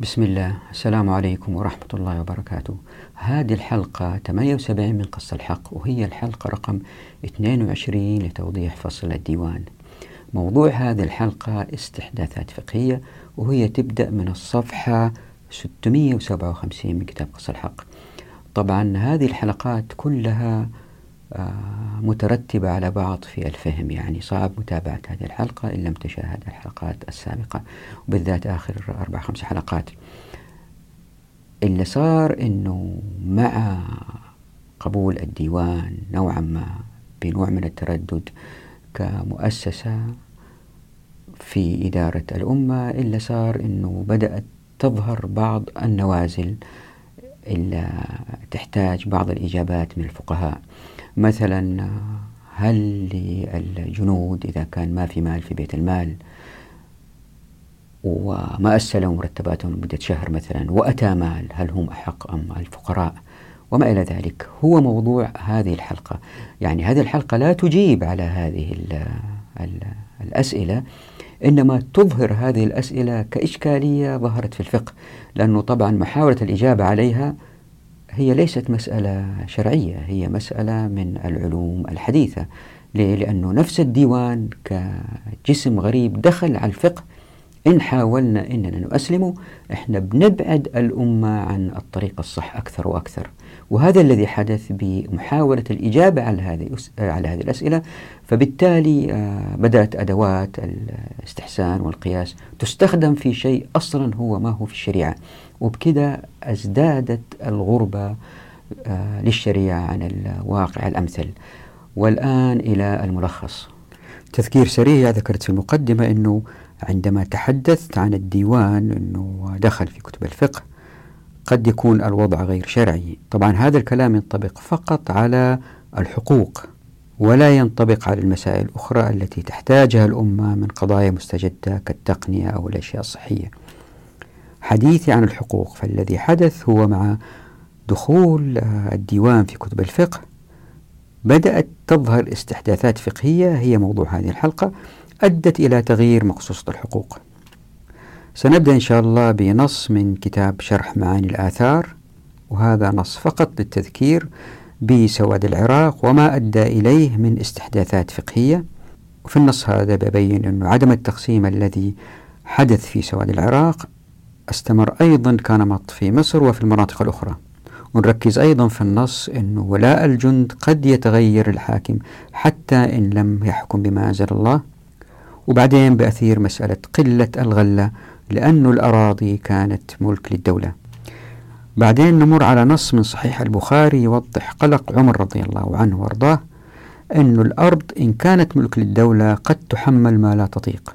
بسم الله. السلام عليكم ورحمة الله وبركاته. هذه الحلقة 78 من قص الحق وهي الحلقة رقم 22 لتوضيح فصل الديوان. موضوع هذه الحلقة استحداثات فقهية وهي تبدأ من الصفحة 657 من كتاب قص الحق. طبعا هذه الحلقات كلها مترتبة على بعض في الفهم يعني صعب متابعة هذه الحلقة إن لم تشاهد الحلقات السابقة. وبالذات آخر أربع خمس حلقات. اللي صار أنه مع قبول الديوان نوعا ما بنوع من التردد كمؤسسة في إدارة الأمة إلا صار أنه بدأت تظهر بعض النوازل إلا تحتاج بعض الإجابات من الفقهاء. مثلا هل للجنود إذا كان ما في مال في بيت المال وما أسلوا مرتباتهم لمدة شهر مثلا وأتى مال هل هم أحق أم الفقراء؟ وما إلى ذلك. هو موضوع هذه الحلقة. يعني هذه الحلقة لا تجيب على هذه ال ال الأسئلة إنما تظهر هذه الأسئلة كإشكالية ظهرت في الفقه لأنه طبعا محاولة الإجابة عليها هي ليست مسألة شرعية هي مسألة من العلوم الحديثة. ليه؟ لأنه نفس الديوان كجسم غريب دخل على الفقه. إن حاولنا إننا نؤسلمه إحنا بنبعد الأمة عن الطريق الصح أكثر وأكثر. وهذا الذي حدث بمحاولة الإجابة على هذه على هذه الأسئلة. فبالتالي آه، بدأت أدوات الاستحسان والقياس تستخدم في شيء أصلا هو ما هو في الشريعة. وبكذا ازدادت الغربة آه، للشريعة عن الواقع الأمثل. والآن إلى الملخص. تذكير سريع ذكرت في المقدمة أنه عندما تحدثت عن الديوان أنه دخل في كتب الفقه قد يكون الوضع غير شرعي. طبعا هذا الكلام ينطبق فقط على الحقوق ولا ينطبق على المسائل الأخرى التي تحتاجها الأمة من قضايا مستجدة كالتقنية أو الأشياء الصحية. حديثي عن الحقوق فالذي حدث هو مع دخول آه، الديوان في كتب الفقه. بدأت تظهر استحداثات فقهية هي موضوع هذه الحلقة أدت إلى تغيير مقصوصة الحقوق. سنبدأ إن شاء الله بنص من كتاب شرح معاني الآثار وهذا نص فقط للتذكير بسواد العراق وما أدى إليه من استحداثات فقهية. وفي النص هذا ببين أن عدم التقسيم الذي حدث في سواد العراق أستمر أيضا كان مط في مصر وفي المناطق الأخرى. ونركز أيضا في النص أن ولاء الجند قد يتغير الحاكم حتى إن لم يحكم بما أنزل الله. وبعدين بأثير مسألة قلة الغلة لأن الأراضي كانت ملك للدولة. بعدين نمر على نص من صحيح البخاري يوضح قلق عمر رضي الله عنه وأرضاه أن الأرض إن كانت ملك للدولة قد تحمل ما لا تطيق.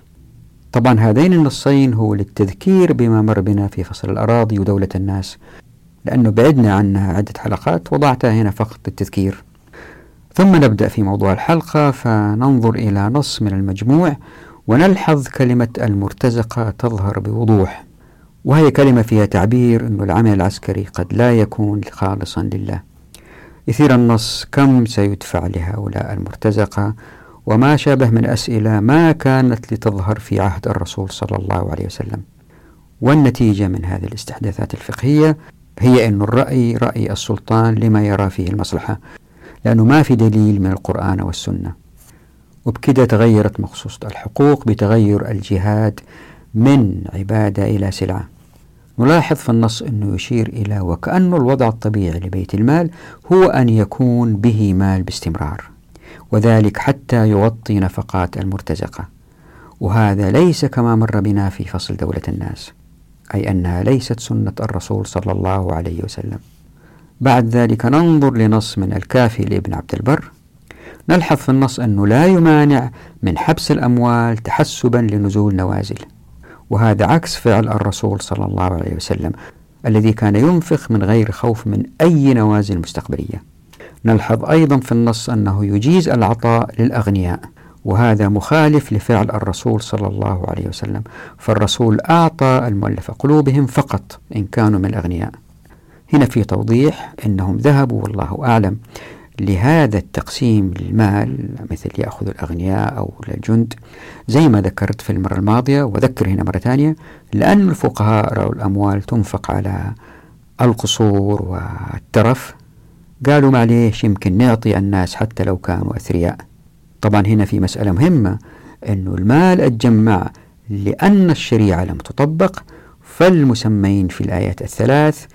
طبعا هذين النصين هو للتذكير بما مر بنا في فصل الأراضي ودولة الناس لأنه بعدنا عنها عدة حلقات وضعتها هنا فقط للتذكير. ثم نبدأ في موضوع الحلقة فننظر إلى نص من المجموع ونلحظ كلمة المرتزقة تظهر بوضوح وهي كلمة فيها تعبير أن العمل العسكري قد لا يكون خالصا لله. يثير النص كم سيدفع لهؤلاء المرتزقة وما شابه من أسئلة ما كانت لتظهر في عهد الرسول صلى الله عليه وسلم. والنتيجة من هذه الاستحداثات الفقهية هي أن الرأي رأي السلطان لما يرى فيه المصلحة لأنه ما في دليل من القرآن والسنة. وبكده تغيرت مخصوصة الحقوق بتغير الجهاد من عبادة إلى سلعة. نلاحظ في النص أنه يشير إلى وكأن الوضع الطبيعي لبيت المال هو أن يكون به مال باستمرار. وذلك حتى يغطي نفقات المرتزقة. وهذا ليس كما مر بنا في فصل دولة الناس أي أنها ليست سنة الرسول صلى الله عليه وسلم. بعد ذلك ننظر لنص من الكافي لابن عبد البر. نلحظ في النص أنه لا يمانع من حبس الأموال تحسبا لنزول نوازل. وهذا عكس فعل الرسول صلى الله عليه وسلم الذي كان ينفق من غير خوف من أي نوازل مستقبلية. نلحظ أيضا في النص أنه يجيز العطاء للأغنياء وهذا مخالف لفعل الرسول صلى الله عليه وسلم. فالرسول أعطى المؤلف قلوبهم فقط إن كانوا من الأغنياء. هنا في توضيح أنهم ذهبوا والله أعلم لهذا التقسيم للمال مثل يأخذ الأغنياء أو الجند زي ما ذكرت في المرة الماضية وذكر هنا مرة ثانية لأن الفقهاء رأوا الأموال تنفق على القصور والترف قالوا معليش يمكن نعطي الناس حتى لو كانوا أثرياء. طبعا هنا في مسألة مهمة أنه المال اتجمع لأن الشريعة لم تطبق فالمسمين في الآيات الثلاث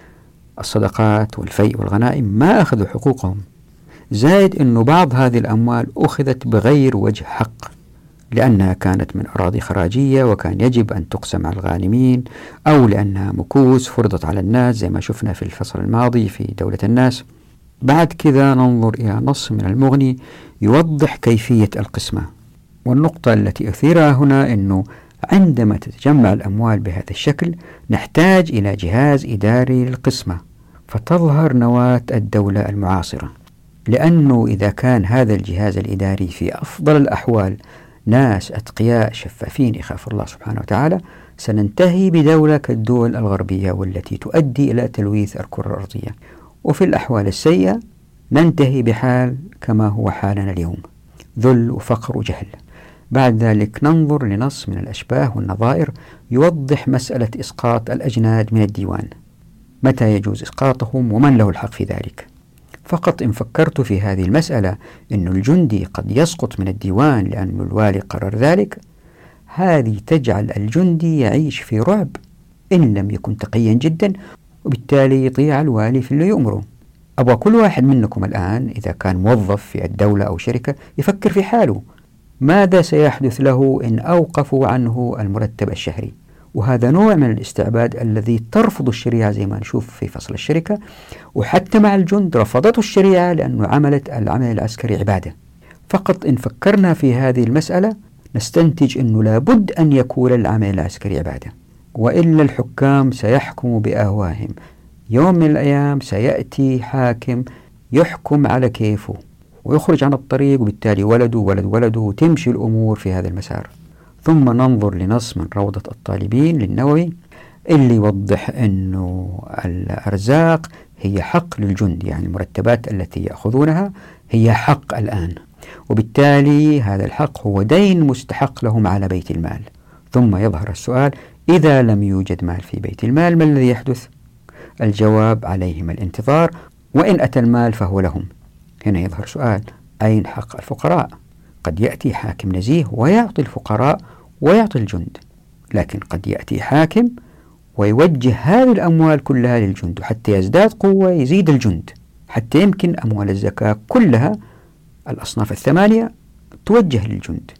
الصدقات والفيء والغنائم ما أخذوا حقوقهم. زائد أنه بعض هذه الأموال أخذت بغير وجه حق لأنها كانت من أراضي خراجية وكان يجب أن تقسم على الغانمين أو لأنها مكوس فرضت على الناس زي ما شفنا في الفصل الماضي في دولة الناس. بعد كذا ننظر إلى نص من المغني يوضح كيفية القسمة. والنقطة التي أثيرها هنا أنه عندما تتجمع الأموال بهذا الشكل نحتاج إلى جهاز إداري للقسمة فتظهر نواة الدولة المعاصرة. لأنه إذا كان هذا الجهاز الإداري في أفضل الأحوال ناس أتقياء شفافين يخاف الله سبحانه وتعالى سننتهي بدولة كالدول الغربية والتي تؤدي إلى تلويث الكرة الأرضية. وفي الأحوال السيئة ننتهي بحال كما هو حالنا اليوم ذل وفقر وجهل. بعد ذلك ننظر لنص من الأشباه والنظائر يوضح مسألة إسقاط الأجناد من الديوان. متى يجوز إسقاطهم ومن له الحق في ذلك؟ فقط إن فكرت في هذه المسألة أن الجندي قد يسقط من الديوان لأن الوالي قرر ذلك هذه تجعل الجندي يعيش في رعب إن لم يكن تقيا جدا وبالتالي يطيع الوالي في اللي يؤمره. أبغى كل واحد منكم الآن إذا كان موظف في الدولة أو شركة يفكر في حاله. ماذا سيحدث له إن أوقفوا عنه المرتب الشهري؟ وهذا نوع من الاستعباد الذي ترفض الشريعة زي ما نشوف في فصل الشركة. وحتى مع الجند رفضته الشريعة لأنه عملت العمل العسكري عبادة. فقط إن فكرنا في هذه المسألة نستنتج أنه لابد أن يكون العمل العسكري عبادة. وإلا الحكام سيحكموا بأهواهم. يوم من الأيام سيأتي حاكم يحكم على كيفه ويخرج عن الطريق وبالتالي ولده ولد ولده وتمشي الأمور في هذا المسار. ثم ننظر لنص من روضة الطالبين للنووي اللي يوضح أنه الأرزاق هي حق للجند يعني المرتبات التي يأخذونها هي حق الآن. وبالتالي هذا الحق هو دين مستحق لهم على بيت المال. ثم يظهر السؤال إذا لم يوجد مال في بيت المال ما الذي يحدث؟ الجواب عليهم الانتظار وإن أتى المال فهو لهم هنا يظهر سؤال أين حق الفقراء؟ قد يأتي حاكم نزيه ويعطي الفقراء ويعطي الجند لكن قد يأتي حاكم ويوجه هذه الأموال كلها للجند حتى يزداد قوة يزيد الجند حتى يمكن أموال الزكاة كلها الأصناف الثمانية توجه للجند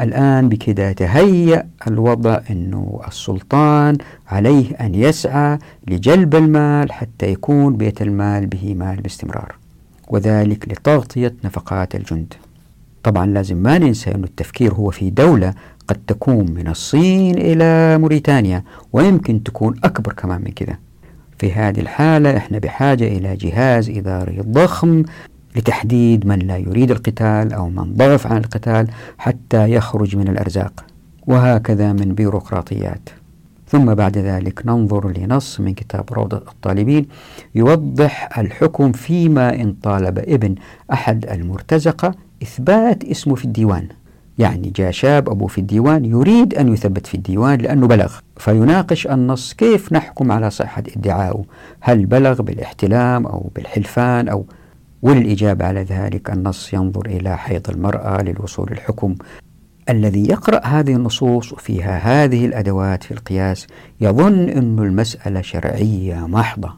الآن بكذا تهيأ الوضع أنه السلطان عليه أن يسعى لجلب المال حتى يكون بيت المال به مال باستمرار وذلك لتغطية نفقات الجند. طبعا لازم ما ننسى أن التفكير هو في دولة قد تكون من الصين إلى موريتانيا ويمكن تكون أكبر كمان من كذا في هذه الحالة إحنا بحاجة إلى جهاز إداري ضخم لتحديد من لا يريد القتال أو من ضعف عن القتال حتى يخرج من الأرزاق وهكذا من بيروقراطيات. ثم بعد ذلك ننظر لنص من كتاب روضة الطالبين يوضح الحكم فيما إن طالب ابن أحد المرتزقة إثبات اسمه في الديوان. يعني جاء شاب أبوه في الديوان يريد أن يثبت في الديوان لأنه بلغ. فيناقش النص كيف نحكم على صحة ادعائه هل بلغ بالإحتلام أو بالحلفان أو وللإجابة على ذلك النص ينظر إلى حيض المرأة للوصول للحكم. الذي يقرأ هذه النصوص وفيها هذه الأدوات في القياس يظن أن المسألة شرعية محضة.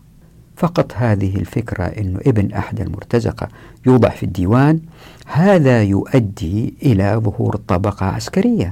فقط هذه الفكرة أن ابن أحد المرتزقة يوضع في الديوان هذا يؤدي إلى ظهور طبقة عسكرية.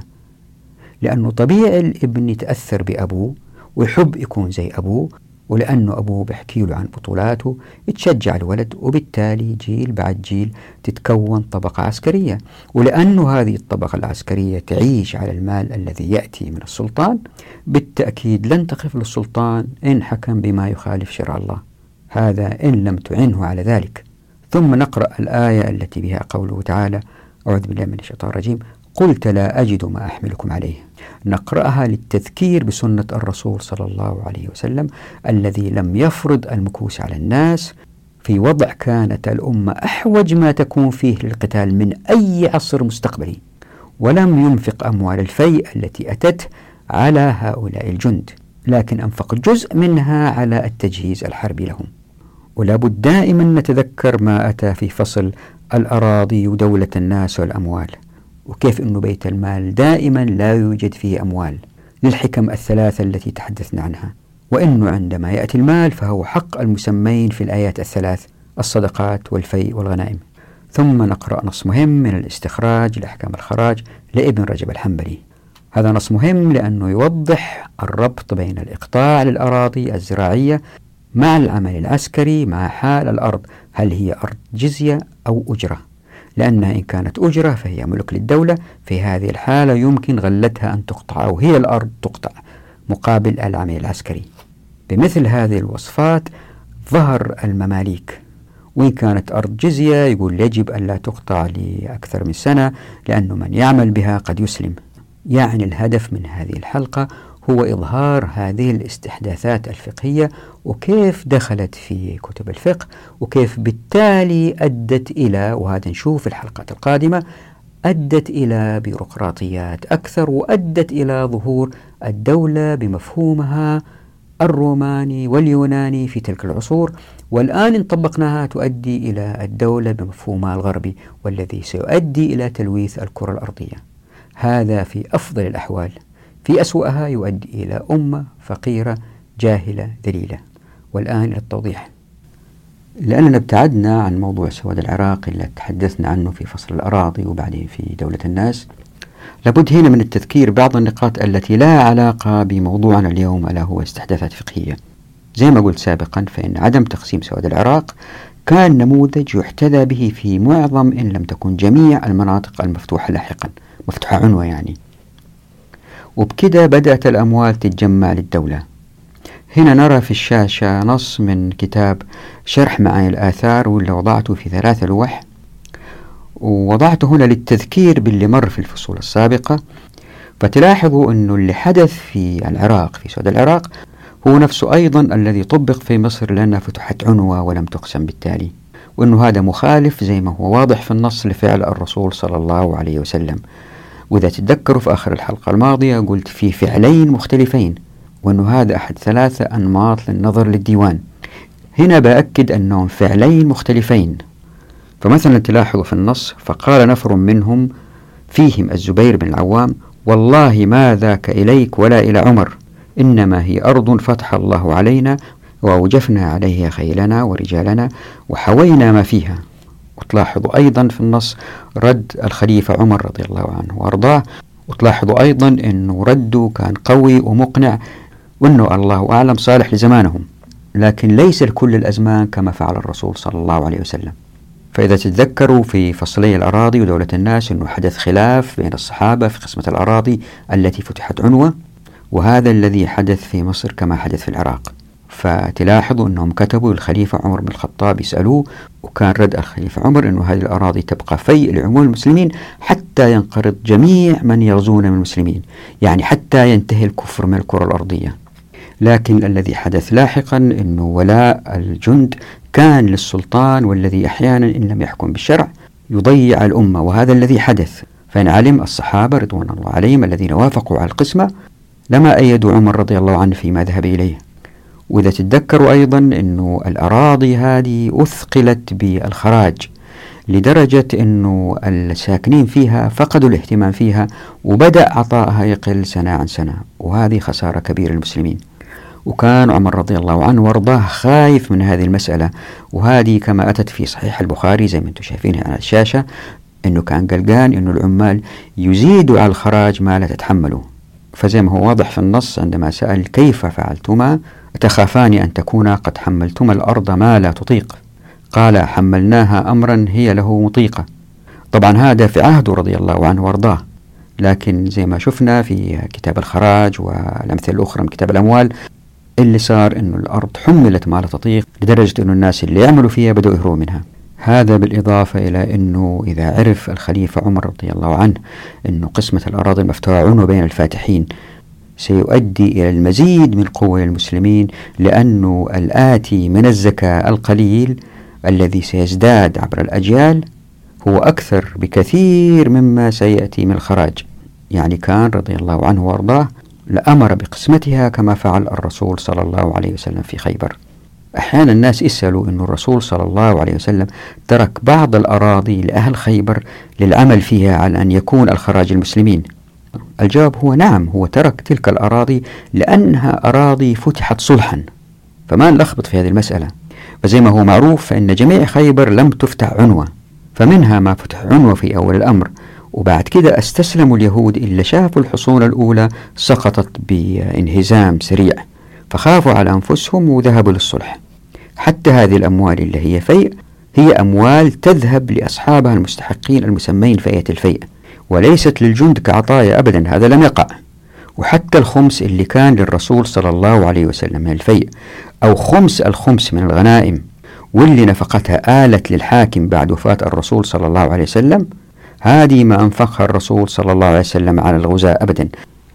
لأنه طبيعي الابن يتأثر بأبوه ويحب يكون زي أبوه ولأنه أبوه بيحكي له عن بطولاته يتشجع الولد وبالتالي جيل بعد جيل تتكون طبقة عسكرية. ولأنه هذه الطبقة العسكرية تعيش على المال الذي يأتي من السلطان بالتأكيد لن تخف للسلطان إن حكم بما يخالف شرع الله. هذا إن لم تعنه على ذلك. ثم نقرأ الآية التي بها قوله تعالى أعوذ بالله من الشيطان الرجيم. قلت لا أجد ما أحملكم عليه. نقرأها للتذكير بسنة الرسول صلى الله عليه وسلم الذي لم يفرض المكوس على الناس. في وضع كانت الأمة أحوج ما تكون فيه للقتال من أي عصر مستقبلي ولم ينفق أموال الفيء التي أتت على هؤلاء الجند لكن أنفق جزء منها على التجهيز الحربي لهم. ولا بد دائما نتذكر ما أتى في فصل الأراضي ودولة الناس والأموال. وكيف أن بيت المال دائما لا يوجد فيه أموال للحكم الثلاثة التي تحدثنا عنها. وأنه عندما يأتي المال فهو حق المسمين في الآيات الثلاث الصدقات والفيء والغنائم. ثم نقرأ نص مهم من الاستخراج لأحكام الخراج لابن رجب الحنبلي. هذا نص مهم لأنه يوضح الربط بين الإقطاع للأراضي الزراعية مع العمل العسكري مع حال الأرض هل هي أرض جزية أو أجرة. لأنها إن كانت أجرة فهي ملك للدولة في هذه الحالة يمكن غلتها أن تقطع أو هي الأرض تقطع مقابل العمل العسكري. بمثل هذه الوصفات ظهر المماليك. وإن كانت أرض جزية يقول يجب أن لا تقطع لأكثر من سنة لأن من يعمل بها قد يسلم. يعني الهدف من هذه الحلقة هو إظهار هذه الاستحداثات الفقهية وكيف دخلت في كتب الفقه وكيف بالتالي أدت إلى وهذا نشوف الحلقات القادمة أدت إلى بيروقراطيات أكثر وأدت إلى ظهور الدولة بمفهومها الروماني واليوناني في تلك العصور. والآن إن طبقناها تؤدي إلى الدولة بمفهومها الغربي والذي سيؤدي إلى تلويث الكرة الأرضية. هذا في أفضل الأحوال. في أسوأها يؤدي إلى أمة فقيرة جاهلة ذليلة. والآن إلى التوضيح. لأننا ابتعدنا عن موضوع سواد العراق اللي تحدثنا عنه في فصل الأراضي وبعدين في دولة الناس. لابد هنا من التذكير بعض النقاط التي لا علاقة بموضوعنا اليوم ألا هو استحداثات فقهية. زي ما قلت سابقا فإن عدم تقسيم سواد العراق كان نموذج يحتذى به في معظم إن لم تكن جميع المناطق المفتوحة لاحقا. مفتوحة عنوة يعني. وبكده بدأت الأموال تتجمع للدولة. هنا نرى في الشاشة نص من كتاب شرح معاني الآثار واللي وضعته في ثلاث لوح. ووضعته هنا للتذكير باللي مر في الفصول السابقة. فتلاحظوا أنه اللي حدث في العراق في سود العراق هو نفسه أيضا الذي طبق في مصر لأنها فتحت عنوة ولم تقسم بالتالي. وأنه هذا مخالف زي ما هو واضح في النص لفعل الرسول صلى الله عليه وسلم. وإذا تتذكروا في آخر الحلقة الماضية قلت في فعلين مختلفين وأنه هذا أحد ثلاثة أنماط للنظر للديوان. هنا بأكد أنهم فعلين مختلفين. فمثلا تلاحظوا في النص فقال نفر منهم فيهم الزبير بن العوام والله ما ذاك إليك ولا إلى عمر إنما هي أرض فتح الله علينا وأوجفنا عليها خيلنا ورجالنا وحوينا ما فيها. وتلاحظوا أيضا في النص رد الخليفة عمر رضي الله عنه وأرضاه وتلاحظوا أيضا أنه رده كان قوي ومقنع وأنه الله أعلم صالح لزمانهم لكن ليس لكل الأزمان كما فعل الرسول صلى الله عليه وسلم. فإذا تتذكروا في فصلي الأراضي ودولة الناس أنه حدث خلاف بين الصحابة في قسمة الأراضي التي فتحت عنوة وهذا الذي حدث في مصر كما حدث في العراق. فتلاحظوا أنهم كتبوا للخليفة عمر بن الخطاب يسألوه وكان رد الخليفة عمر أنه هذه الأراضي تبقى في لعموم المسلمين حتى ينقرض جميع من يغزون من المسلمين يعني حتى ينتهي الكفر من الكرة الأرضية. لكن الذي حدث لاحقا أنه ولاء الجند كان للسلطان والذي أحيانا إن لم يحكم بالشرع يضيع الأمة وهذا الذي حدث. فإن علم الصحابة رضوان الله عليهم الذين وافقوا على القسمة لما أيدوا عمر رضي الله عنه فيما ذهب إليه. وإذا تتذكروا أيضا أنه الأراضي هذه أثقلت بالخراج لدرجة أنه الساكنين فيها فقدوا الاهتمام فيها وبدأ عطائها يقل سنة عن سنة وهذه خسارة كبيرة للمسلمين. وكان عمر رضي الله عنه وارضاه خايف من هذه المسألة وهذه كما أتت في صحيح البخاري زي ما أنتم شايفين على الشاشة أنه كان قلقان أنه العمال يزيدوا على الخراج ما لا تتحمله فزي ما هو واضح في النص عندما سأل كيف فعلتما تخافان أن تكونا قد حملتما الأرض ما لا تطيق. قال حملناها أمرا هي له مطيقة. طبعا هذا في عهده رضي الله عنه وأرضاه. لكن زي ما شفنا في كتاب الخراج والأمثلة الأخرى من كتاب الأموال اللي صار أنه الأرض حملت ما لا تطيق لدرجة أنه الناس اللي يعملوا فيها بدأوا يهربوا منها. هذا بالإضافة إلى أنه إذا عرف الخليفة عمر رضي الله عنه أنه قسمة الأراضي المفتوحة بين الفاتحين. سيؤدي إلى المزيد من قوة للمسلمين لأنه الآتي من الزكاة القليل الذي سيزداد عبر الأجيال هو أكثر بكثير مما سيأتي من الخراج. يعني كان رضي الله عنه وأرضاه لأمر بقسمتها كما فعل الرسول صلى الله عليه وسلم في خيبر. أحيانا الناس يسألوا أن الرسول صلى الله عليه وسلم ترك بعض الأراضي لأهل خيبر للعمل فيها على أن يكون الخراج المسلمين. الجواب هو نعم هو ترك تلك الأراضي لأنها أراضي فتحت صلحا. فما نلخبط في هذه المسألة؟ فزي ما هو معروف فإن جميع خيبر لم تفتح عنوة فمنها ما فتح عنوة في أول الأمر. وبعد كده استسلموا اليهود إلا شافوا الحصون الأولى سقطت بانهزام سريع فخافوا على أنفسهم وذهبوا للصلح. حتى هذه الأموال اللي هي فيء هي أموال تذهب لأصحابها المستحقين المسمين فئة الفيء. وليست للجند كعطايا أبدا هذا لم يقع. وحتى الخمس اللي كان للرسول صلى الله عليه وسلم من الفيء أو خمس الخمس من الغنائم واللي نفقتها آلت للحاكم بعد وفاة الرسول صلى الله عليه وسلم هذه ما أنفقها الرسول صلى الله عليه وسلم على الغزاة أبدا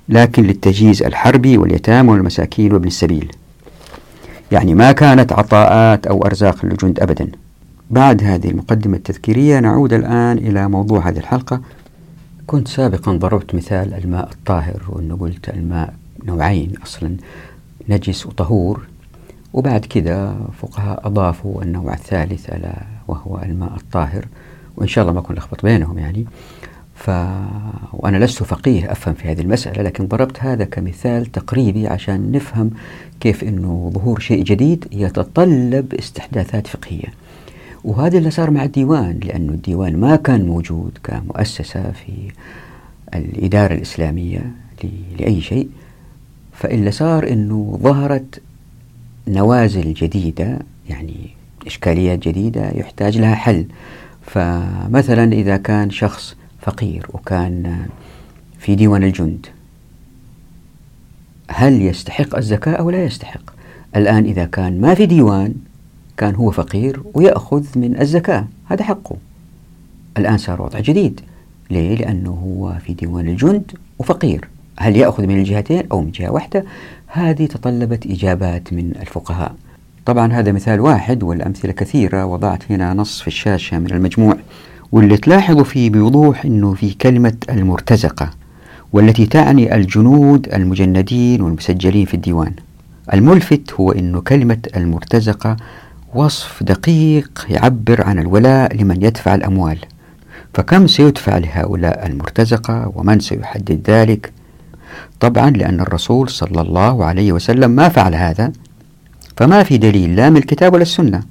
لكن للتجهيز الحربي واليتامى والمساكين وابن السبيل. يعني ما كانت عطاءات أو أرزاق للجند أبدا. بعد هذه المقدمة التذكيرية نعود الآن إلى موضوع هذه الحلقة. كنت سابقا ضربت مثال الماء الطاهر وأنه قلت الماء نوعين أصلا نجس وطهور وبعد كده فقهاء أضافوا النوع الثالث ألا وهو الماء الطاهر وإن شاء الله ما أكون لخبط بينهم يعني. ف... وأنا لست فقيه أفهم في هذه المسألة لكن ضربت هذا كمثال تقريبي عشان نفهم كيف أنه ظهور شيء جديد يتطلب استحداثات فقهية. وهذا اللي صار مع الديوان لأنه الديوان ما كان موجود كمؤسسة في الإدارة الإسلامية لأي شيء. فإلا صار أنه ظهرت نوازل جديدة يعني إشكاليات جديدة يحتاج لها حل. فمثلا إذا كان شخص فقير وكان في ديوان الجند هل يستحق الزكاة أو لا يستحق؟ الآن إذا كان ما في ديوان كان هو فقير ويأخذ من الزكاة هذا حقه. الآن صار وضع جديد. ليه؟ لأنه هو في ديوان الجند وفقير. هل يأخذ من الجهتين أو من جهة واحدة؟ هذه تطلبت إجابات من الفقهاء. طبعا هذا مثال واحد والأمثلة كثيرة وضعت هنا نص في الشاشة من المجموع. واللي تلاحظوا فيه بوضوح أنه في كلمة المرتزقة والتي تعني الجنود المجندين والمسجلين في الديوان. الملفت هو أن كلمة المرتزقة وصف دقيق يعبر عن الولاء لمن يدفع الأموال. فكم سيدفع لهؤلاء المرتزقة ومن سيحدد ذلك؟ طبعا لأن الرسول صلى الله عليه وسلم ما فعل هذا فما في دليل لا من الكتاب ولا السنة.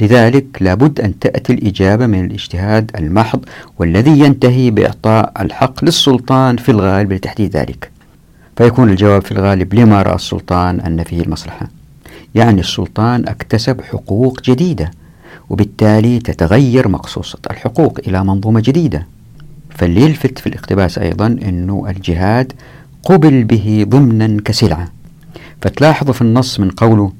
لذلك لابد أن تأتي الإجابة من الاجتهاد المحض والذي ينتهي بإعطاء الحق للسلطان في الغالب لتحديد ذلك. فيكون الجواب في الغالب لما رأى السلطان أن فيه المصلحة. يعني السلطان اكتسب حقوق جديدة وبالتالي تتغير مقصوصة الحقوق إلى منظومة جديدة. فاللي يلفت في الاقتباس أيضا أنه الجهاد قبل به ضمنا كسلعة. فتلاحظ في النص من قوله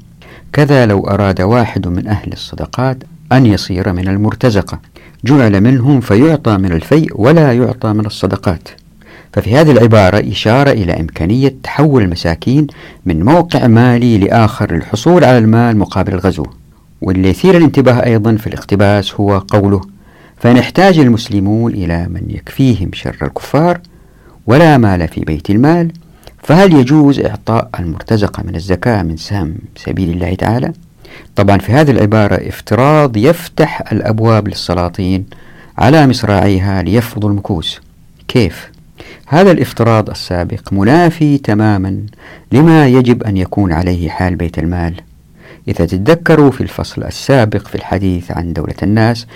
كذا لو أراد واحد من أهل الصدقات أن يصير من المرتزقة جعل منهم فيعطى من الفيء ولا يعطى من الصدقات. ففي هذه العبارة إشارة إلى إمكانية تحول المساكين من موقع مالي لآخر للحصول على المال مقابل الغزو واللي يثير الانتباه أيضا في الاقتباس هو قوله فنحتاج المسلمون إلى من يكفيهم شر الكفار ولا مال في بيت المال فهل يجوز إعطاء المرتزقة من الزكاة من سهم سبيل الله تعالى؟ طبعا في هذه العبارة افتراض يفتح الأبواب للسلاطين على مصراعيها ليفرضوا المكوس كيف؟ هذا الافتراض السابق منافي تماما لما يجب أن يكون عليه حال بيت المال. إذا تتذكروا في الفصل السابق في الحديث عن دولة الناس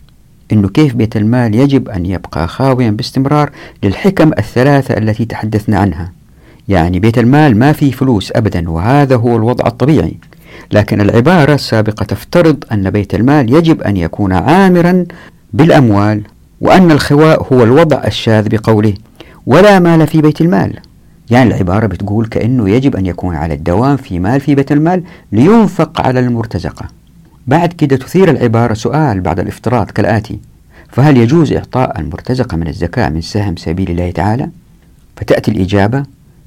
أنه كيف بيت المال يجب أن يبقى خاويا باستمرار للحكم الثلاثة التي تحدثنا عنها. يعني بيت المال ما فيه فلوس أبدا وهذا هو الوضع الطبيعي. لكن العبارة السابقة تفترض أن بيت المال يجب أن يكون عامرا بالأموال وأن الخواء هو الوضع الشاذ بقوله. ولا مال في بيت المال. يعني العبارة بتقول كأنه يجب أن يكون على الدوام في مال في بيت المال لينفق على المرتزقة. بعد كده تثير العبارة سؤال بعد الافتراض كالآتي. فهل يجوز إعطاء المرتزقة من الزكاة من سهم سبيل الله تعالى؟ فتأتي الإجابة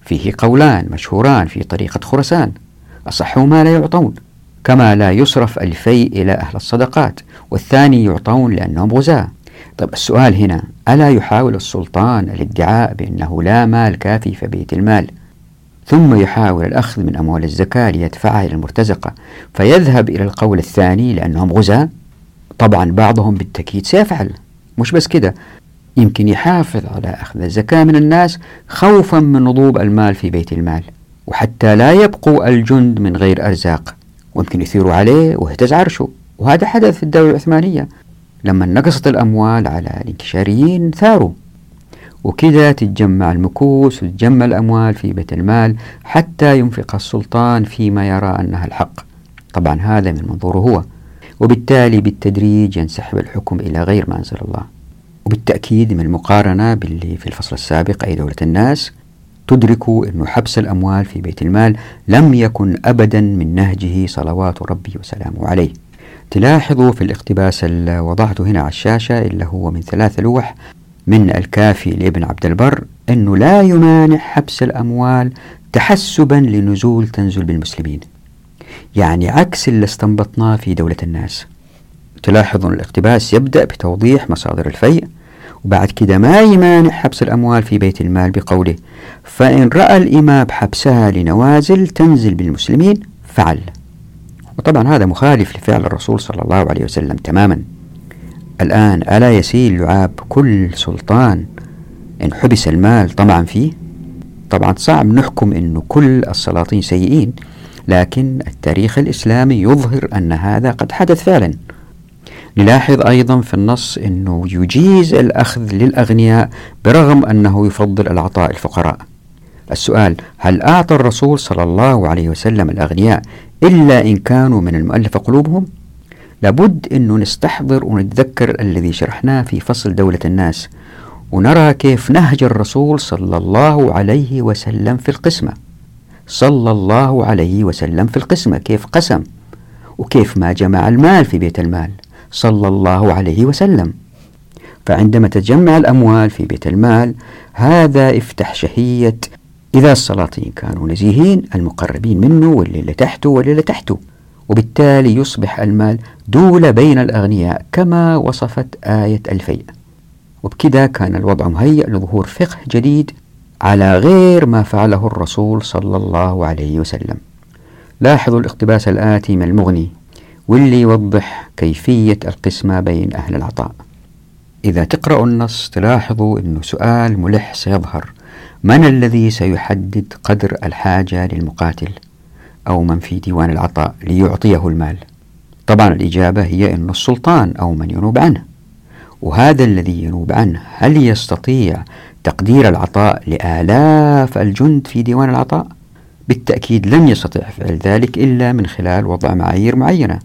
فيه قولان مشهوران في طريقة خرسان أصحهما لا يعطون كما لا يصرف الفيء إلى أهل الصدقات والثاني يعطون لأنهم غزاة. طيب السؤال هنا ألا يحاول السلطان الادعاء بأنه لا مال كافي في بيت المال؟ ثم يحاول الأخذ من أموال الزكاة ليدفعها إلى المرتزقة فيذهب إلى القول الثاني لأنهم غزاة؟ طبعا بعضهم بالتأكيد سيفعل مش بس كده. يمكن يحافظ على أخذ الزكاة من الناس خوفا من نضوب المال في بيت المال وحتى لا يبقوا الجند من غير أرزاق ويمكن يثيروا عليه ويهتز عرشه. وهذا حدث في الدولة العثمانية. لما نقصت الأموال على الانكشاريين ثاروا. وكذا تتجمع المكوس وتتجمع الأموال في بيت المال حتى ينفق السلطان فيما يرى أنها الحق. طبعا هذا من منظوره هو. وبالتالي بالتدريج ينسحب الحكم إلى غير ما أنزل الله. وبالتأكيد من المقارنة باللي في الفصل السابق أي دولة الناس تدركوا أن حبس الأموال في بيت المال لم يكن أبدا من نهجه صلوات ربي وسلامه عليه. تلاحظوا في الاقتباس اللي وضعته هنا على الشاشة اللي هو من ثلاث لوح من الكافي لابن عبد البر أنه لا يمانع حبس الأموال تحسبا لنزول تنزل بالمسلمين. يعني عكس اللي استنبطناه في دولة الناس. تلاحظون الاقتباس يبدأ بتوضيح مصادر الفيء وبعد كده ما يمانع حبس الأموال في بيت المال بقوله فإن رأى الإمام حبسها لنوازل تنزل بالمسلمين فعل. وطبعا هذا مخالف لفعل الرسول صلى الله عليه وسلم تماما. الآن ألا يسيل لعاب كل سلطان إن حبس المال طمعا فيه؟ طبعا صعب نحكم أنه كل السلاطين سيئين لكن التاريخ الإسلامي يظهر أن هذا قد حدث فعلا. نلاحظ أيضا في النص أنه يجيز الأخذ للأغنياء برغم أنه يفضل العطاء الفقراء. السؤال هل أعطى الرسول صلى الله عليه وسلم الأغنياء إلا إن كانوا من المؤلفة قلوبهم؟ لابد أنه نستحضر ونتذكر الذي شرحناه في فصل دولة الناس ونرى كيف نهج الرسول صلى الله عليه وسلم في القسمة. صلى الله عليه وسلم في القسمة كيف قسم؟ وكيف ما جمع المال في بيت المال؟ صلى الله عليه وسلم. فعندما تجمع الأموال في بيت المال هذا افتح شهية إذا السلاطين كانوا نزيهين المقربين منه واللي اللي تحته واللي اللي تحته وبالتالي يصبح المال دولة بين الأغنياء كما وصفت آية الفيء. وبكذا كان الوضع مهيئ لظهور فقه جديد على غير ما فعله الرسول صلى الله عليه وسلم. لاحظوا الاقتباس الآتي من المغني واللي يوضح كيفية القسمة بين أهل العطاء. إذا تقرأوا النص تلاحظوا أنه سؤال ملح سيظهر. من الذي سيحدد قدر الحاجة للمقاتل أو من في ديوان العطاء ليعطيه المال؟ طبعا الإجابة هي أن السلطان أو من ينوب عنه. وهذا الذي ينوب عنه هل يستطيع تقدير العطاء لآلاف الجند في ديوان العطاء؟ بالتأكيد لن يستطيع فعل ذلك إلا من خلال وضع معايير معينة.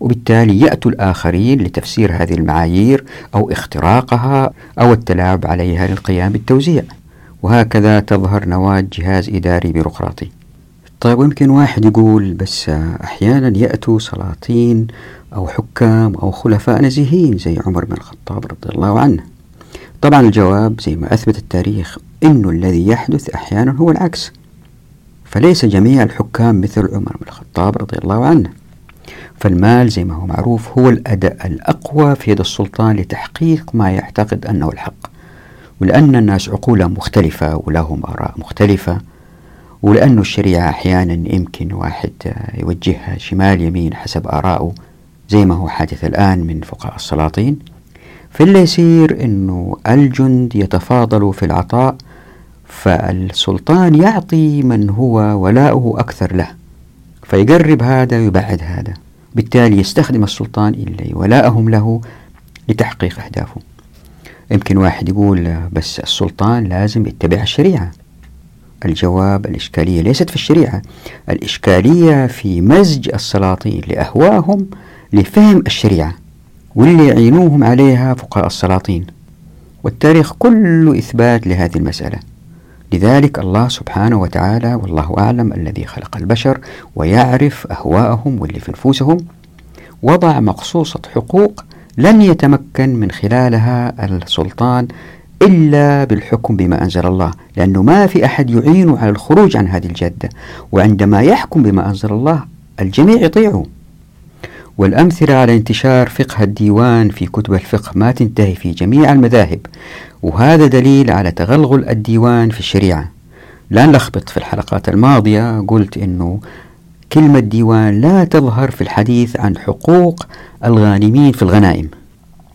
وبالتالي يأتوا الآخرين لتفسير هذه المعايير أو اختراقها أو التلاعب عليها للقيام بالتوزيع. وهكذا تظهر نواة جهاز إداري بيروقراطي. طيب ويمكن واحد يقول بس أحيانا يأتوا سلاطين أو حكام أو خلفاء نزيهين زي عمر بن الخطاب رضي الله عنه. طبعا الجواب زي ما أثبت التاريخ أنه الذي يحدث أحيانا هو العكس. فليس جميع الحكام مثل عمر بن الخطاب رضي الله عنه. فالمال زي ما هو معروف هو الأداء الأقوى في يد السلطان لتحقيق ما يعتقد أنه الحق. ولأن الناس عقولهم مختلفة ولهم آراء مختلفة ولأن الشريعة أحيانا يمكن واحد يوجهها شمال يمين حسب آرائه زي ما هو حادث الآن من فقهاء السلاطين. فاللي يصير أنه الجند يتفاضلوا في العطاء فالسلطان يعطي من هو ولاؤه أكثر له فيقرب هذا ويبعد هذا. بالتالي يستخدم السلطان اللي ولاءهم له لتحقيق أهدافه. يمكن واحد يقول بس السلطان لازم يتبع الشريعة. الجواب الإشكالية ليست في الشريعة الإشكالية في مزج السلاطين لأهواهم لفهم الشريعة واللي يعينوهم عليها فقهاء السلاطين. والتاريخ كله إثبات لهذه المسألة. لذلك الله سبحانه وتعالى والله أعلم الذي خلق البشر ويعرف أهواءهم واللي في نفوسهم. وضع مقصوصة حقوق لن يتمكن من خلالها السلطان إلا بالحكم بما أنزل الله لأنه ما في أحد يعينه على الخروج عن هذه الجدة وعندما يحكم بما أنزل الله الجميع يطيعوا والأمثلة على انتشار فقه الديوان في كتب الفقه ما تنتهي في جميع المذاهب وهذا دليل على تغلغل الديوان في الشريعة. لا نلخبط في الحلقات الماضية قلت أنه كلمة ديوان لا تظهر في الحديث عن حقوق الغانمين في الغنائم.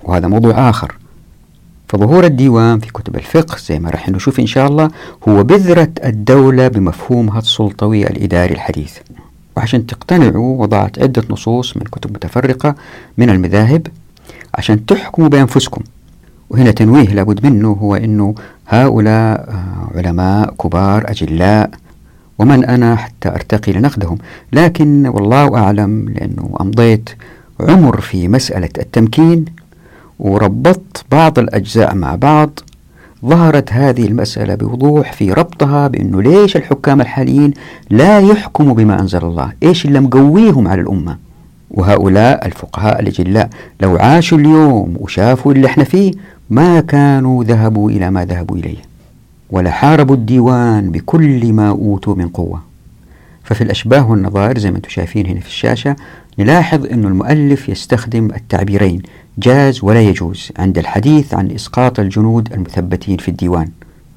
وهذا موضوع آخر. فظهور الديوان في كتب الفقه زي ما راح نشوف إن شاء الله هو بذرة الدولة بمفهومها السلطوي الإداري الحديث. وعشان تقتنعوا وضعت عدة نصوص من كتب متفرقة من المذاهب عشان تحكموا بأنفسكم. وهنا تنويه لابد منه هو أنه هؤلاء آه، علماء كبار أجلاء ومن أنا حتى أرتقي لنقدهم. لكن والله أعلم لأنه أمضيت عمر في مسألة التمكين وربطت بعض الأجزاء مع بعض. ظهرت هذه المسألة بوضوح في ربطها بأنه ليش الحكام الحاليين لا يحكموا بما أنزل الله؟ إيش اللي مقويهم على الأمة؟ وهؤلاء الفقهاء الأجلاء لو عاشوا اليوم وشافوا اللي إحنا فيه ما كانوا ذهبوا إلى ما ذهبوا إليه. ولا حاربوا الديوان بكل ما أوتوا من قوة. ففي الأشباه والنظائر زي ما أنتم شايفين هنا في الشاشة نلاحظ أن المؤلف يستخدم التعبيرين جاز ولا يجوز عند الحديث عن إسقاط الجنود المثبتين في الديوان.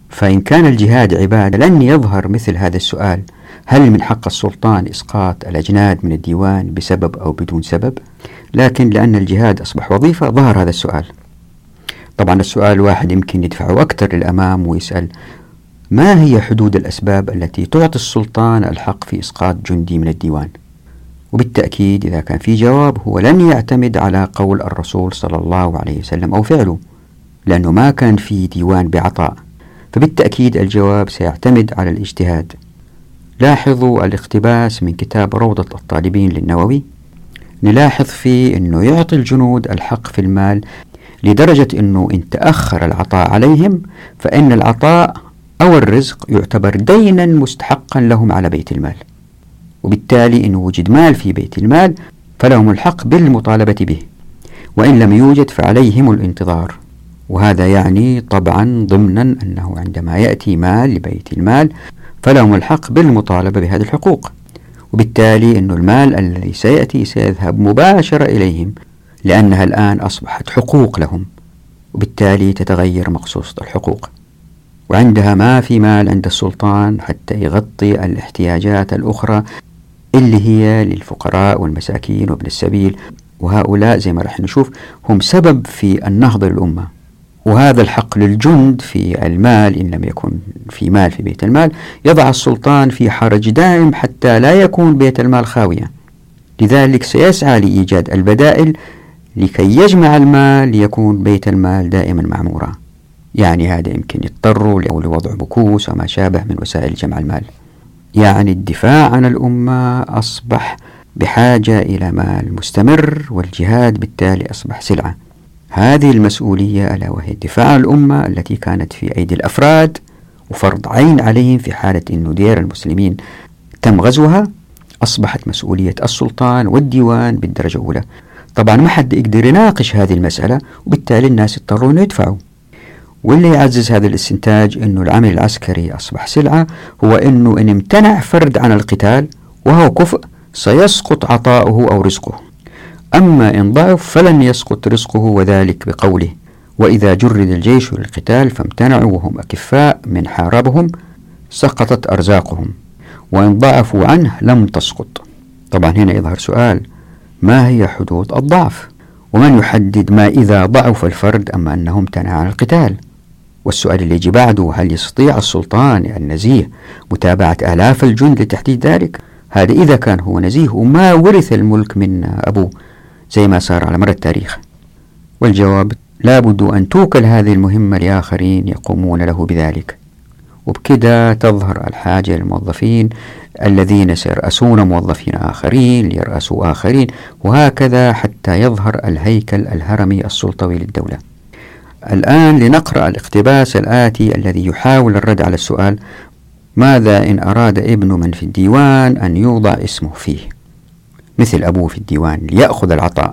فإن كان الجهاد عبادة لن يظهر مثل هذا السؤال هل من حق السلطان إسقاط الأجناد من الديوان بسبب أو بدون سبب؟ لكن لأن الجهاد أصبح وظيفة ظهر هذا السؤال. طبعا السؤال واحد يمكن يدفعه أكثر للأمام ويسأل ما هي حدود الأسباب التي تعطي السلطان الحق في إسقاط جندي من الديوان؟ وبالتأكيد إذا كان في جواب هو لن يعتمد على قول الرسول صلى الله عليه وسلم أو فعله لأنه ما كان في ديوان بعطاء. فبالتأكيد الجواب سيعتمد على الاجتهاد. لاحظوا الاقتباس من كتاب روضة الطالبين للنووي. نلاحظ فيه أنه يعطي الجنود الحق في المال لدرجة أنه إن تأخر العطاء عليهم فإن العطاء أو الرزق يعتبر دينا مستحقا لهم على بيت المال. وبالتالي إن وجد مال في بيت المال فلهم الحق بالمطالبة به وإن لم يوجد فعليهم الانتظار. وهذا يعني طبعا ضمنا أنه عندما يأتي مال لبيت المال فلهم الحق بالمطالبة بهذه الحقوق. وبالتالي أن المال الذي سيأتي سيذهب مباشرة إليهم لأنها الآن أصبحت حقوق لهم وبالتالي تتغير مقصوصة الحقوق. وعندها ما في مال عند السلطان حتى يغطي الاحتياجات الأخرى اللي هي للفقراء والمساكين وابن السبيل. وهؤلاء زي ما رح نشوف هم سبب في النهضة للأمة. وهذا الحق للجند في المال إن لم يكن في مال في بيت المال يضع السلطان في حرج دائم حتى لا يكون بيت المال خاويا لذلك سيسعى لإيجاد البدائل لكي يجمع المال ليكون بيت المال دائما معمورا. يعني هذا يمكن يضطروا لوضع بكوس وما شابه من وسائل جمع المال. يعني الدفاع عن الأمة أصبح بحاجة إلى مال مستمر والجهاد بالتالي أصبح سلعة. هذه المسؤولية ألا وهي دفاع عن الأمة التي كانت في أيدي الأفراد وفرض عين عليهم في حالة أنه دير المسلمين تم غزوها أصبحت مسؤولية السلطان والديوان بالدرجة الأولى. طبعا ما حد يقدر يناقش هذه المسألة وبالتالي الناس اضطروا أن يدفعوا. واللي يعزز هذا الاستنتاج أنه العمل العسكري أصبح سلعة هو أنه إن امتنع فرد عن القتال وهو كفء سيسقط عطاؤه أو رزقه. أما إن ضعف فلن يسقط رزقه وذلك بقوله وإذا جرد الجيش للقتال فامتنعوا وهم أكفاء من حاربهم سقطت أرزاقهم. وإن ضعفوا عنه لم تسقط. طبعا هنا يظهر سؤال ما هي حدود الضعف؟ ومن يحدد ما إذا ضعف الفرد أما أنه امتنع عن القتال؟ والسؤال اللي يجي بعده هل يستطيع السلطان النزيه متابعة آلاف الجند لتحديد ذلك؟ هذا إذا كان هو نزيه وما ورث الملك من أبوه زي ما صار على مر التاريخ. والجواب لابد أن توكل هذه المهمة لآخرين يقومون له بذلك. وبكده تظهر الحاجة للموظفين الذين سيرأسون موظفين آخرين ليرأسوا آخرين وهكذا حتى يظهر الهيكل الهرمي السلطوي للدولة. الآن لنقرأ الاقتباس الآتي الذي يحاول الرد على السؤال ماذا إن أراد ابن من في الديوان أن يوضع اسمه فيه؟ مثل أبوه في الديوان ليأخذ العطاء.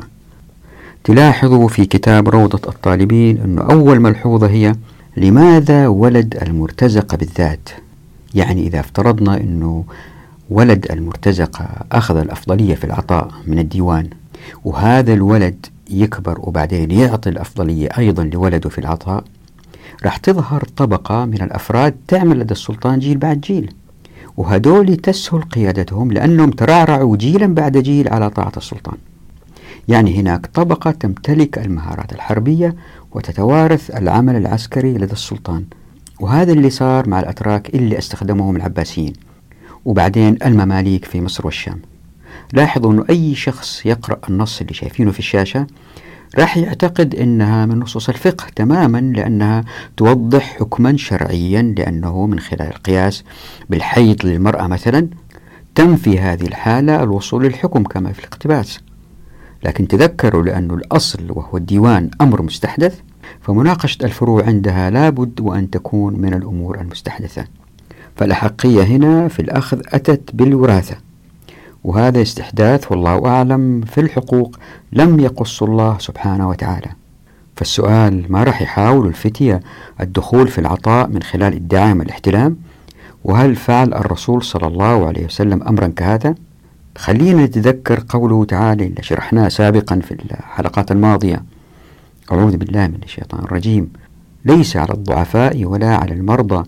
تلاحظوا في كتاب روضة الطالبين أن أول ملحوظة هي لماذا ولد المرتزقة بالذات؟ يعني إذا افترضنا أنه ولد المرتزقة أخذ الأفضلية في العطاء من الديوان وهذا الولد يكبر وبعدين يعطي الأفضلية أيضا لولده في العطاء. راح تظهر طبقة من الأفراد تعمل لدى السلطان جيل بعد جيل وهدول تسهل قيادتهم لأنهم ترعرعوا جيلا بعد جيل على طاعة السلطان. يعني هناك طبقة تمتلك المهارات الحربية وتتوارث العمل العسكري لدى السلطان وهذا اللي صار مع الأتراك اللي استخدمهم العباسيين. وبعدين المماليك في مصر والشام. لاحظوا أنه أي شخص يقرأ النص اللي شايفينه في الشاشة راح يعتقد أنها من نصوص الفقه تماما لأنها توضح حكما شرعيا لأنه من خلال القياس بالحيض للمرأة مثلا تم في هذه الحالة الوصول للحكم كما في الاقتباس. لكن تذكروا لأن الأصل وهو الديوان أمر مستحدث فمناقشة الفروع عندها لابد وأن تكون من الأمور المستحدثة. فالأحقية هنا في الأخذ أتت بالوراثة وهذا استحداث والله أعلم في الحقوق لم يقص الله سبحانه وتعالى. فالسؤال ما راح يحاول الفتية الدخول في العطاء من خلال ادعاء الاحتلام وهل فعل الرسول صلى الله عليه وسلم أمرا كهذا؟ خلينا نتذكر قوله تعالى اللي شرحناه سابقا في الحلقات الماضية. أعوذ بالله من الشيطان الرجيم. ليس على الضعفاء ولا على المرضى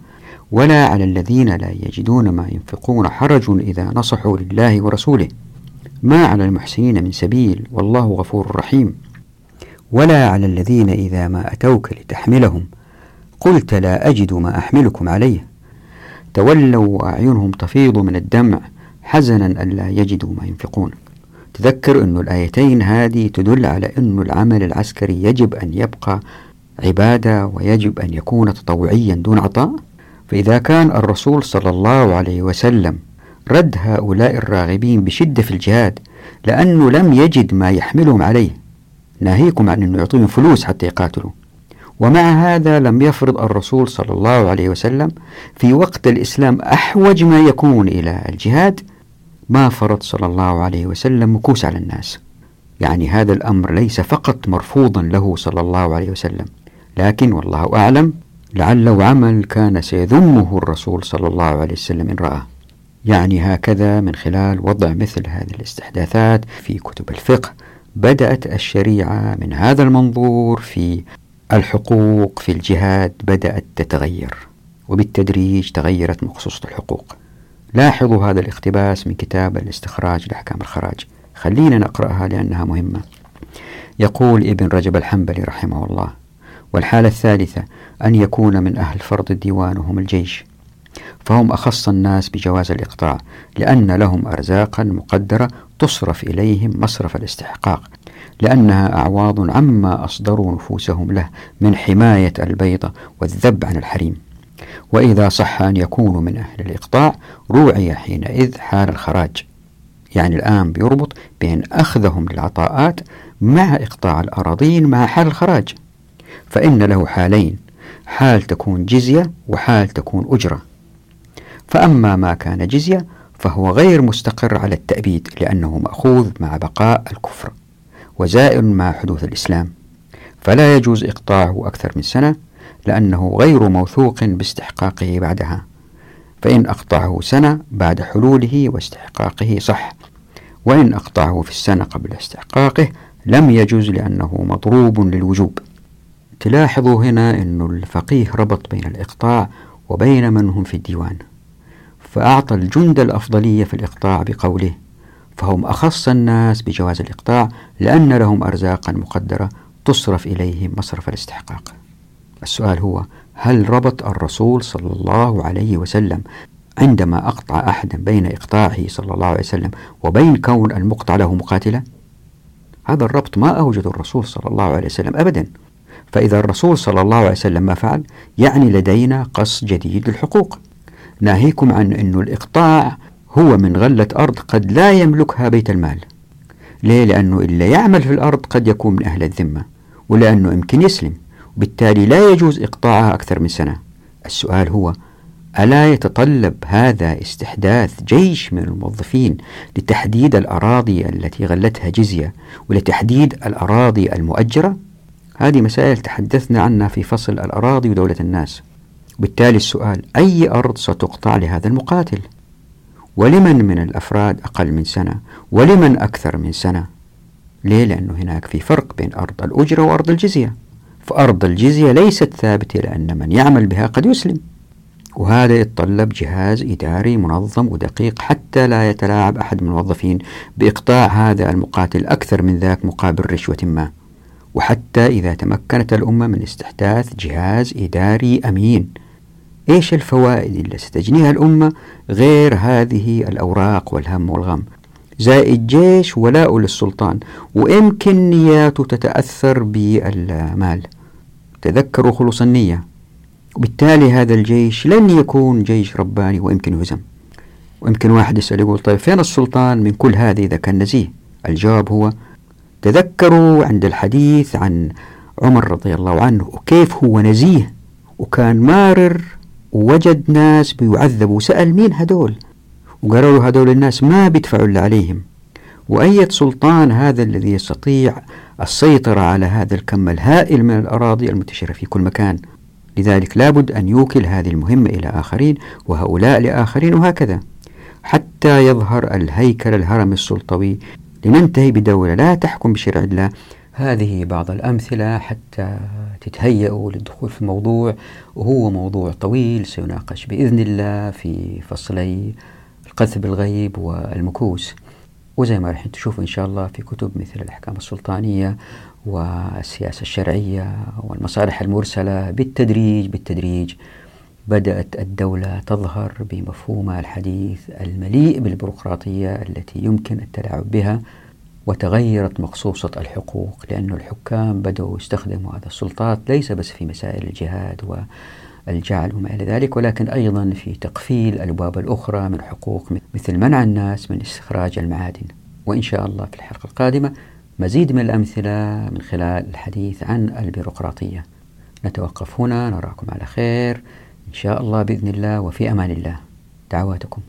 ولا على الذين لا يجدون ما ينفقون حرج إذا نصحوا لله ورسوله ما على المحسنين من سبيل والله غفور رحيم. ولا على الذين إذا ما أتوك لتحملهم قلت لا أجد ما أحملكم عليه تولوا وأعينهم تفيض من الدمع حزنا ألا يجدوا ما ينفقون. تذكر أن الآيتين هذه تدل على أن العمل العسكري يجب أن يبقى عبادة ويجب أن يكون تطوعيا دون عطاء؟ فإذا كان الرسول صلى الله عليه وسلم رد هؤلاء الراغبين بشدة في الجهاد لأنه لم يجد ما يحملهم عليه. ناهيكم عن أنه يعطيهم فلوس حتى يقاتلوا. ومع هذا لم يفرض الرسول صلى الله عليه وسلم في وقت الإسلام أحوج ما يكون إلى الجهاد ما فرض صلى الله عليه وسلم مكوس على الناس. يعني هذا الأمر ليس فقط مرفوضا له صلى الله عليه وسلم. لكن والله أعلم لعله عمل كان سيذمه الرسول صلى الله عليه وسلم إن رآه يعني هكذا من خلال وضع مثل هذه الاستحداثات في كتب الفقه بدأت الشريعة من هذا المنظور في الحقوق في الجهاد بدأت تتغير وبالتدريج تغيرت مخصوصة الحقوق. لاحظوا هذا الاقتباس من كتاب الاستخراج لأحكام الخراج. خلينا نقرأها لأنها مهمة. يقول ابن رجب الحنبلي رحمه الله والحالة الثالثة أن يكون من أهل فرض الديوان وهم الجيش. فهم أخص الناس بجواز الإقطاع لأن لهم أرزاقا مقدرة تصرف إليهم مصرف الاستحقاق لأنها أعواض عما أصدروا نفوسهم له من حماية البيضة والذب عن الحريم. وإذا صح أن يكونوا من أهل الإقطاع روعي حينئذ حال الخراج. يعني الآن بيربط بين أخذهم للعطاءات مع إقطاع الأراضين مع حال الخراج. فإن له حالين حال تكون جزية وحال تكون أجرة. فأما ما كان جزية فهو غير مستقر على التأبيد لأنه مأخوذ مع بقاء الكفر وزائل مع حدوث الإسلام. فلا يجوز إقطاعه أكثر من سنة لأنه غير موثوق باستحقاقه بعدها. فإن أقطعه سنة بعد حلوله واستحقاقه صح. وإن أقطعه في السنة قبل استحقاقه لم يجوز لأنه مضروب للوجوب. تلاحظوا هنا أن الفقيه ربط بين الإقطاع وبين من هم في الديوان فأعطى الجند الأفضلية في الإقطاع بقوله فهم أخص الناس بجواز الإقطاع لأن لهم أرزاقا مقدرة تصرف إليهم مصرف الاستحقاق. السؤال هو هل ربط الرسول صلى الله عليه وسلم عندما أقطع أحدا بين إقطاعه صلى الله عليه وسلم وبين كون المقطع له مقاتلة؟ هذا الربط ما أوجد الرسول صلى الله عليه وسلم أبدا. فإذا الرسول صلى الله عليه وسلم ما فعل يعني لدينا قص جديد للحقوق ناهيكم عن أن الإقطاع هو من غلة أرض قد لا يملكها بيت المال ليه؟ لأنه إلا يعمل في الأرض قد يكون من أهل الذمة ولأنه يمكن يسلم وبالتالي لا يجوز إقطاعها أكثر من سنة السؤال هو ألا يتطلب هذا استحداث جيش من الموظفين لتحديد الأراضي التي غلتها جزية ولتحديد الأراضي المؤجرة؟ هذه مسائل تحدثنا عنها في فصل الأراضي ودولة الناس. بالتالي السؤال أي أرض ستقطع لهذا المقاتل؟ ولمن من الأفراد أقل من سنة؟ ولمن أكثر من سنة؟ ليه؟ لأنه هناك في فرق بين أرض الأجرة وأرض الجزية. فأرض الجزية ليست ثابتة لأن من يعمل بها قد يسلم. وهذا يتطلب جهاز إداري منظم ودقيق حتى لا يتلاعب أحد من الموظفين بإقطاع هذا المقاتل أكثر من ذاك مقابل رشوة ما. وحتى إذا تمكنت الأمة من استحداث جهاز إداري أمين. إيش الفوائد اللي ستجنيها الأمة غير هذه الأوراق والهم والغم؟ زائد جيش ولاء للسلطان ويمكن نياته تتأثر بالمال. تذكروا خلص النية. وبالتالي هذا الجيش لن يكون جيش رباني ويمكن يهزم ويمكن واحد يسأل يقول طيب فين السلطان من كل هذه إذا كان نزيه؟ الجواب هو تذكروا عند الحديث عن عمر رضي الله عنه وكيف هو نزيه وكان مارر ووجد ناس بيعذبوا سأل مين هدول؟ وقالوا له هدول الناس ما بيدفعوا اللي عليهم. وأية سلطان هذا الذي يستطيع السيطرة على هذا الكم الهائل من الأراضي المنتشرة في كل مكان؟ لذلك لابد أن يوكل هذه المهمة إلى آخرين وهؤلاء لآخرين وهكذا. حتى يظهر الهيكل الهرم السلطوي لننتهي بدولة لا تحكم بشرع الله. هذه بعض الأمثلة حتى تتهيأوا للدخول في الموضوع وهو موضوع طويل سيناقش بإذن الله في فصلي القذف بالغيب والمكوس. وزي ما راح تشوفوا إن شاء الله في كتب مثل الأحكام السلطانية والسياسة الشرعية والمصالح المرسلة بالتدريج بالتدريج. بدأت الدولة تظهر بمفهومها الحديث المليء بالبيروقراطية التي يمكن التلاعب بها وتغيرت مقصوصة الحقوق لأن الحكام بدأوا يستخدموا هذا السلطات ليس بس في مسائل الجهاد والجعل وما إلى ذلك ولكن أيضا في تقفيل الأبواب الأخرى من حقوق مثل منع الناس من استخراج المعادن. وإن شاء الله في الحلقة القادمة مزيد من الأمثلة من خلال الحديث عن البيروقراطية. نتوقف هنا نراكم على خير. إن شاء الله بإذن الله وفي أمان الله. دعواتكم.